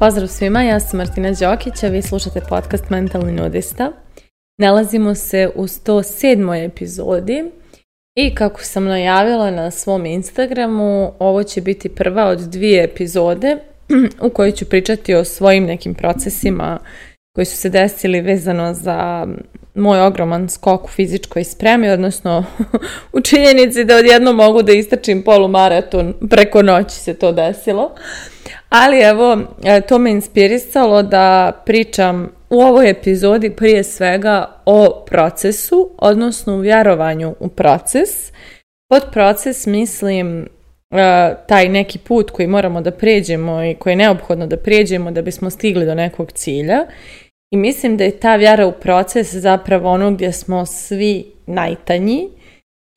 Pozdrav svima, ja sam Martina Đokić, a vi slušate podcast Mentalni nudista. Nalazimo se u 107. epizodi i kako sam najavila na svom Instagramu, ovo će biti prva od dvije epizode u kojoj ću pričati o svojim nekim procesima koji su se desili vezano za moj ogroman skok u fizičkoj spremi, odnosno u činjenici da odjedno mogu da istračim polumaraton, preko noći se to desilo. Ali evo, e, to me inspirisalo da pričam u ovoj epizodi prije svega o procesu, odnosno u vjerovanju u proces. Pod proces mislim e, taj neki put koji moramo da pređemo i koji je neophodno da pređemo da bismo stigli do nekog cilja. I mislim da je ta vjera u proces zapravo ono gdje smo svi najtanji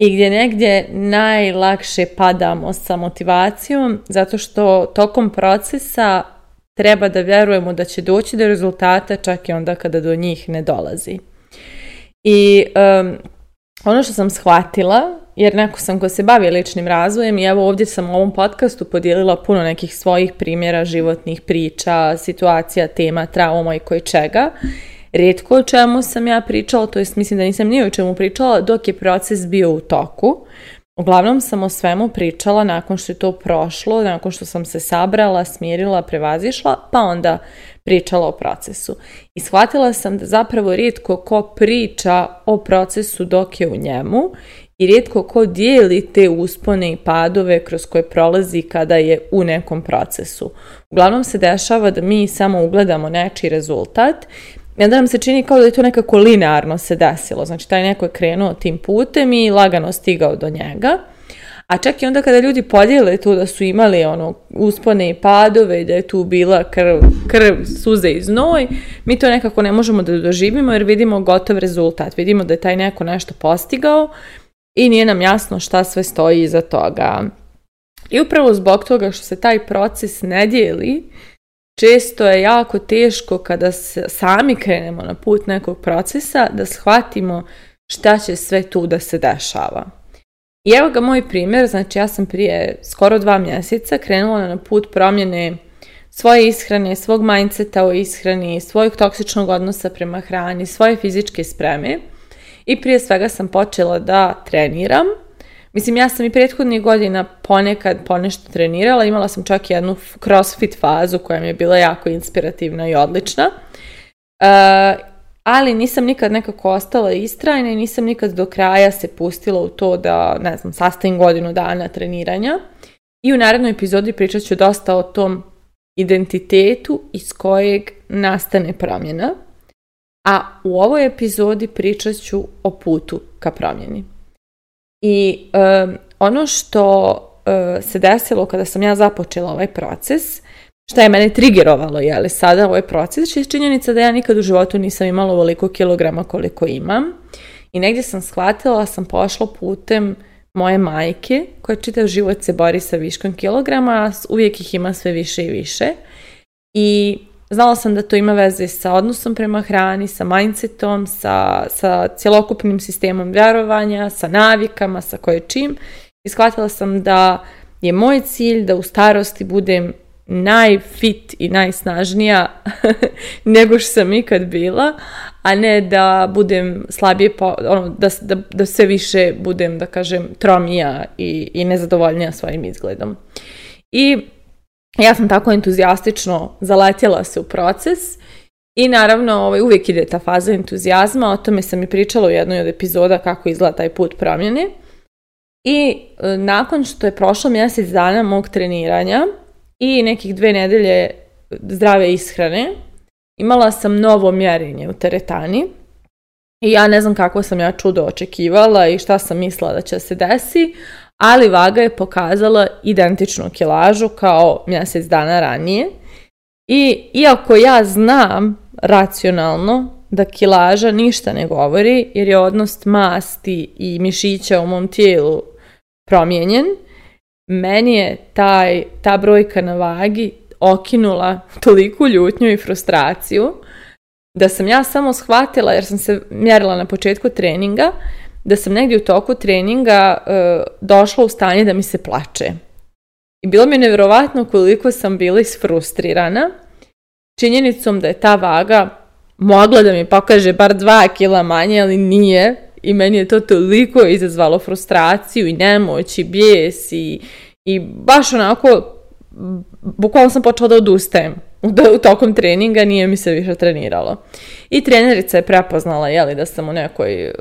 i gdje negdje najlakše padamo sa motivacijom zato što tokom procesa treba da vjerujemo da će doći do rezultata čak i onda kada do njih ne dolazi. I ono što sam shvatila, jer neko sam ko se bavi ličnim razvojem i evo ovdje sam u ovom podcastu podijelila puno nekih svojih primjera životnih priča, situacija, tema, trauma i koje čega. Redko o čemu sam ja pričala, to jest mislim da nisam ni o čemu pričala dok je proces bio u toku. Uglavnom sam o svemu pričala nakon što je to prošlo, nakon što sam se sabrala, smirila, prevazišla, pa onda pričala o procesu. I shvatila sam da zapravo rijetko ko priča o procesu dok je u njemu i rijetko ko dijeli te uspone i padove kroz koje prolazi kada je u nekom procesu. Uglavnom se dešava da mi samo ugledamo nečiji rezultat i onda nam se čini kao da je to nekako linearno se desilo. Znači, taj neko je krenuo tim putem i lagano stigao do njega. A čak i onda kada ljudi podijele to da su imali ono uspone i padove i da je tu bila krv, krv, suze i znoj, mi to nekako ne možemo da doživimo jer vidimo gotov rezultat. Vidimo da je taj neko nešto postigao i nije nam jasno šta sve stoji iza toga. I upravo zbog toga što se taj proces ne dijeli, često je jako teško kada sami krenemo na put nekog procesa da shvatimo šta će sve tu da se dešava. I evo ga moj primjer, znači ja sam prije skoro dva mjeseca krenula na put promjene svoje ishrane, svog mindseta o ishrani, svojeg toksičnog odnosa prema hrani, svoje fizičke spreme. I prije svega sam počela da treniram, Mislim, ja sam i prethodnih godina ponekad ponešto trenirala, imala sam čak jednu crossfit fazu koja mi je bila jako inspirativna i odlična. E, ali nisam nikad nekako ostala istrajna i nisam nikad do kraja se pustila u to da, ne znam, sastavim godinu dana treniranja. I u narednoj epizodi pričat ću dosta o tom identitetu iz kojeg nastane promjena. A u ovoj epizodi pričat ću o putu ka promjeni. I ono što eh, se desilo kada sam ja započela ovaj proces, šta je mene trigerovalo, je li sada ovaj proces, je činjenica da ja nikad u životu nisam imala ovoliko kilograma koliko imam. I negdje sam shvatila, sam pošla putem moje majke, koja čitav život se bori sa viškom kilograma, a uvijek ih ima sve više i više. I znala sam da to ima veze sa odnosom prema hrani, sa mindsetom, sa, sa cjelokupnim sistemom vjerovanja, sa navikama, sa koje čim. I shvatila sam da je moj cilj da u starosti budem najfit i najsnažnija nego što sam ikad bila, a ne da budem slabije, po, ono, da, da, da sve više budem, da kažem, tromija i, i nezadovoljnija svojim izgledom. I ja sam tako entuzijastično zaletjela se u proces i naravno ovaj, uvijek ide ta faza entuzijazma, o tome sam i pričala u jednoj od epizoda kako izgleda taj put promjene. I e, nakon što je prošlo mjesec dana mog treniranja i nekih dve nedelje zdrave ishrane, imala sam novo mjerenje u teretani. I ja ne znam kako sam ja čudo očekivala i šta sam mislila da će se desi, ali vaga je pokazala identičnu kilažu kao mjesec dana ranije. I iako ja znam racionalno da kilaža ništa ne govori jer je odnos masti i mišića u mom tijelu promijenjen, meni je taj, ta brojka na vagi okinula toliku ljutnju i frustraciju da sam ja samo shvatila, jer sam se mjerila na početku treninga, da sam negdje u toku treninga e, došla u stanje da mi se plače. I bilo mi je nevjerovatno koliko sam bila isfrustrirana činjenicom da je ta vaga mogla da mi pokaže bar dva kila manje, ali nije. I meni je to toliko izazvalo frustraciju i nemoć i bijes i, baš onako, bukvalno sam počela da odustajem. U tokom treninga nije mi se više treniralo. I trenerica je prepoznala jeli, da sam u nekoj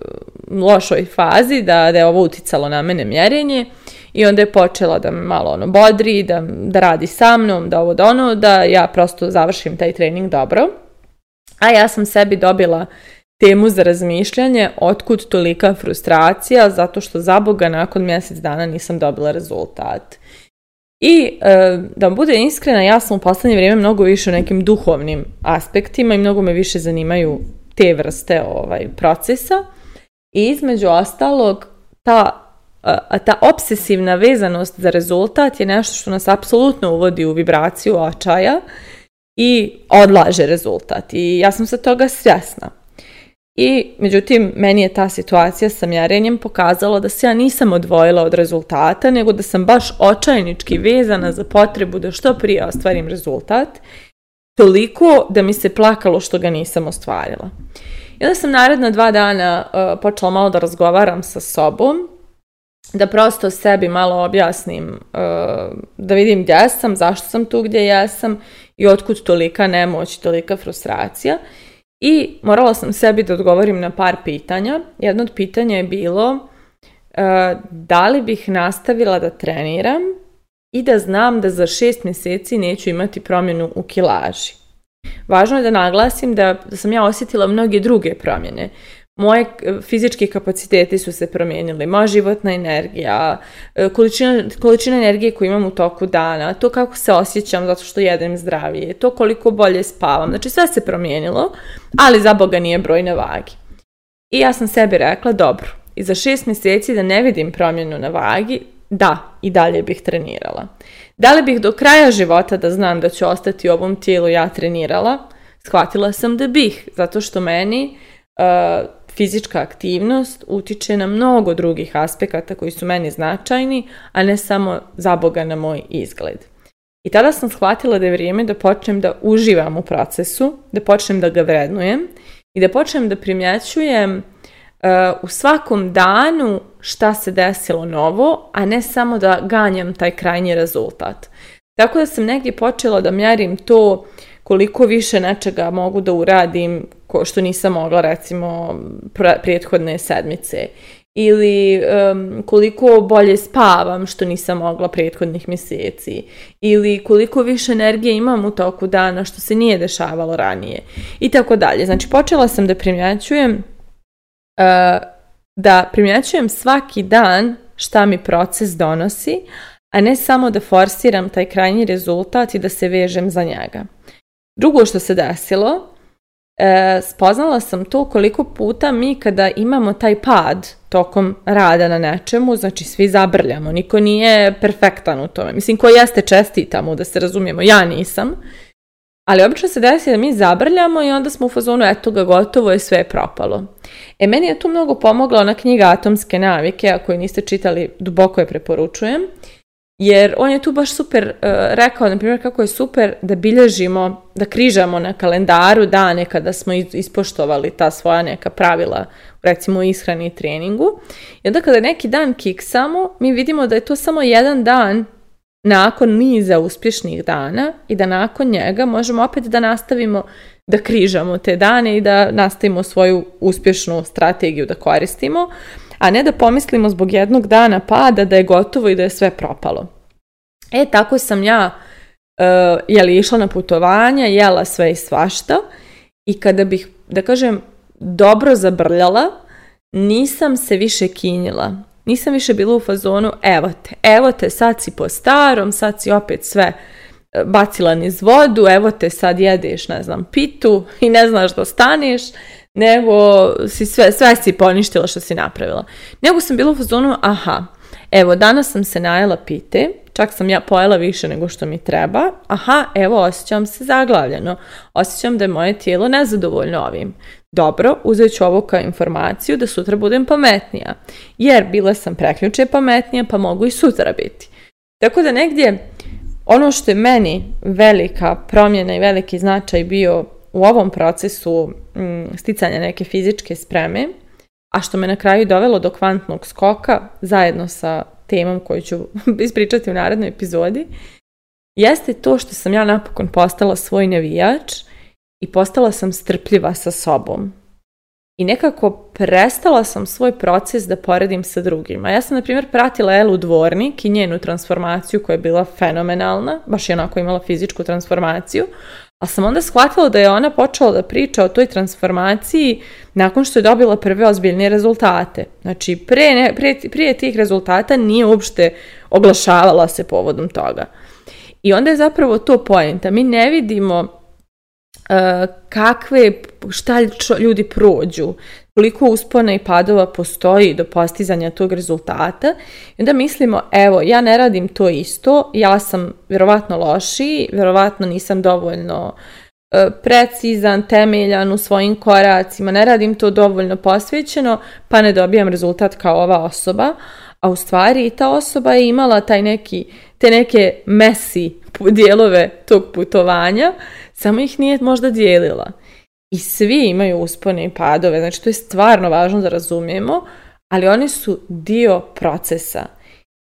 lošoj fazi, da, da je ovo uticalo na mene mjerenje i onda je počela da me malo ono bodri, da, da radi sa mnom, da ovo da ono, da ja prosto završim taj trening dobro. A ja sam sebi dobila temu za razmišljanje otkud tolika frustracija zato što za Boga nakon mjesec dana nisam dobila rezultat. I e, da vam bude iskrena, ja sam u poslednje vrijeme mnogo više u nekim duhovnim aspektima i mnogo me više zanimaju te vrste ovaj, procesa. I između ostalog, ta ta obsesivna vezanost za rezultat je nešto što nas apsolutno uvodi u vibraciju očaja i odlaže rezultat. I ja sam sa toga svjesna. I međutim, meni je ta situacija sa mjerenjem pokazala da se ja nisam odvojila od rezultata, nego da sam baš očajnički vezana za potrebu da što prije ostvarim rezultat, toliko da mi se plakalo što ga nisam ostvarila. I onda sam naredna dva dana e, počela malo da razgovaram sa sobom, da prosto sebi malo objasnim, e, da vidim gdje sam, zašto sam tu gdje jesam i otkud tolika nemoć, tolika frustracija. I morala sam sebi da odgovorim na par pitanja. Jedno od pitanja je bilo e, da li bih nastavila da treniram i da znam da za šest mjeseci neću imati promjenu u kilaži. Važno je da naglasim da, sam ja osjetila mnoge druge promjene. Moje fizički kapaciteti su se promijenili, moja životna energija, e, količina, količina energije koju imam u toku dana, to kako se osjećam zato što jedem zdravije, to koliko bolje spavam. Znači sve se promijenilo, ali za Boga nije broj na vagi. I ja sam sebi rekla, dobro, i za šest mjeseci da ne vidim promjenu na vagi, da, i dalje bih trenirala. Da li bih do kraja života da znam da ću ostati u ovom tijelu ja trenirala? Shvatila sam da bih, zato što meni e, fizička aktivnost utiče na mnogo drugih aspekata koji su meni značajni, a ne samo zaboga na moj izgled. I tada sam shvatila da je vrijeme da počnem da uživam u procesu, da počnem da ga vrednujem i da počnem da primjećujem e, u svakom danu šta se desilo novo, a ne samo da ganjam taj krajnji rezultat. Tako da sam negdje počela da mjerim to koliko više nečega mogu da uradim što nisam mogla recimo prethodne sedmice ili koliko bolje spavam što nisam mogla prethodnih mjeseci ili koliko više energije imam u toku dana što se nije dešavalo ranije i tako dalje. Znači počela sam da primjećujem e, da primjećujem svaki dan šta mi proces donosi, a ne samo da forsiram taj krajnji rezultat i da se vežem za njega. Drugo što se desilo, e, spoznala sam to koliko puta mi kada imamo taj pad tokom rada na nečemu, znači svi zabrljamo, niko nije perfektan u tome. Mislim, ko jeste čestitamo da se razumijemo, ja nisam, ali obično se desi da mi zabrljamo i onda smo u fazonu, eto ga, gotovo i sve je propalo. E, meni je tu mnogo pomogla ona knjiga Atomske navike, ako je niste čitali, duboko je preporučujem. Jer on je tu baš super e, rekao, na primjer, kako je super da bilježimo, da križamo na kalendaru dane kada smo ispoštovali ta svoja neka pravila, recimo ishrani i treningu. I onda kada neki dan kiksamo, mi vidimo da je to samo jedan dan nakon niza uspješnih dana i da nakon njega možemo opet da nastavimo da križamo te dane i da nastavimo svoju uspješnu strategiju da koristimo, a ne da pomislimo zbog jednog dana pada da je gotovo i da je sve propalo. E, tako sam ja uh, e, jeli išla na putovanja, jela sve i svašta i kada bih, da kažem, dobro zabrljala, nisam se više kinjila. Nisam više bila u fazonu, evo te, evo te, sad si po starom, sad si opet sve e, bacila niz vodu, evo te sad jedeš, ne znam, pitu i ne znaš da staneš, nego si sve, sve si poništila što si napravila. Nego sam bila u fazonu, aha, evo, danas sam se najela pite, čak sam ja pojela više nego što mi treba, aha, evo, osjećam se zaglavljeno, osjećam da je moje tijelo nezadovoljno ovim dobro, uzet ću ovo kao informaciju da sutra budem pametnija. Jer bila sam preključe pametnija, pa mogu i sutra biti. Tako da negdje ono što je meni velika promjena i veliki značaj bio u ovom procesu mm, sticanja neke fizičke spreme, a što me na kraju dovelo do kvantnog skoka zajedno sa temom koju ću ispričati u narednoj epizodi, jeste to što sam ja napokon postala svoj nevijač i postala sam strpljiva sa sobom. I nekako prestala sam svoj proces da poredim sa drugima. Ja sam, na primjer, pratila Elu Dvornik i njenu transformaciju koja je bila fenomenalna, baš je onako imala fizičku transformaciju, A sam onda shvatila da je ona počela da priča o toj transformaciji nakon što je dobila prve ozbiljne rezultate. Znači, pre, prije tih rezultata nije uopšte oglašavala se povodom toga. I onda je zapravo to pojenta. Mi ne vidimo E, kakve, šta ljudi prođu, koliko uspona i padova postoji do postizanja tog rezultata. I onda mislimo, evo, ja ne radim to isto, ja sam vjerovatno loši, vjerovatno nisam dovoljno e, precizan, temeljan u svojim koracima, ne radim to dovoljno posvećeno, pa ne dobijam rezultat kao ova osoba. A u stvari ta osoba je imala taj neki, te neke mesi dijelove tog putovanja, samo ih nije možda dijelila. I svi imaju uspone i padove, znači to je stvarno važno da razumijemo, ali oni su dio procesa.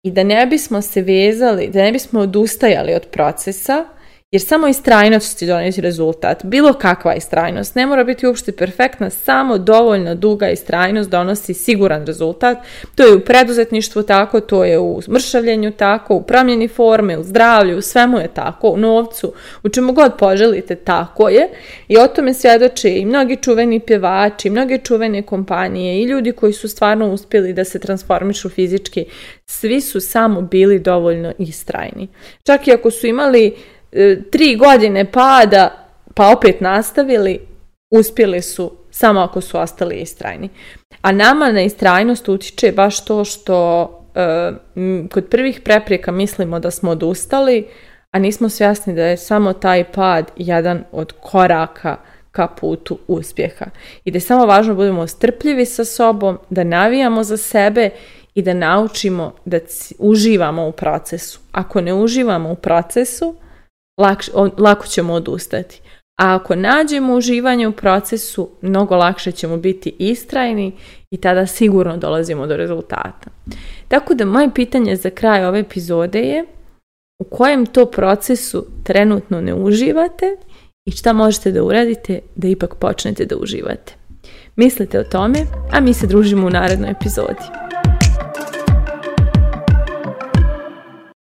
I da ne bismo se vezali, da ne bismo odustajali od procesa, jer samo istrajnost će donijeti rezultat. Bilo kakva istrajnost. Ne mora biti uopšte perfektna, samo dovoljno duga istrajnost donosi siguran rezultat. To je u preduzetništvu tako, to je u mršavljenju tako, u promjeni forme, u zdravlju, u svemu je tako, u novcu, u čemu god poželite, tako je. I o tome svjedoče i mnogi čuveni pjevači, i mnoge čuvene kompanije i ljudi koji su stvarno uspjeli da se transformišu fizički. Svi su samo bili dovoljno istrajni. Čak i ako su imali E, tri godine pada, pa opet nastavili, uspjeli su samo ako su ostali istrajni. A nama na istrajnost utiče baš to što e, kod prvih prepreka mislimo da smo odustali, a nismo svjesni da je samo taj pad jedan od koraka ka putu uspjeha. I da je samo važno da budemo strpljivi sa sobom, da navijamo za sebe i da naučimo da uživamo u procesu. Ako ne uživamo u procesu, lako ćemo odustati. A ako nađemo uživanje u procesu, mnogo lakše ćemo biti istrajni i tada sigurno dolazimo do rezultata. Tako da moje pitanje za kraj ove epizode je u kojem to procesu trenutno ne uživate i šta možete da uradite da ipak počnete da uživate. Mislite o tome, a mi se družimo u narednoj epizodi.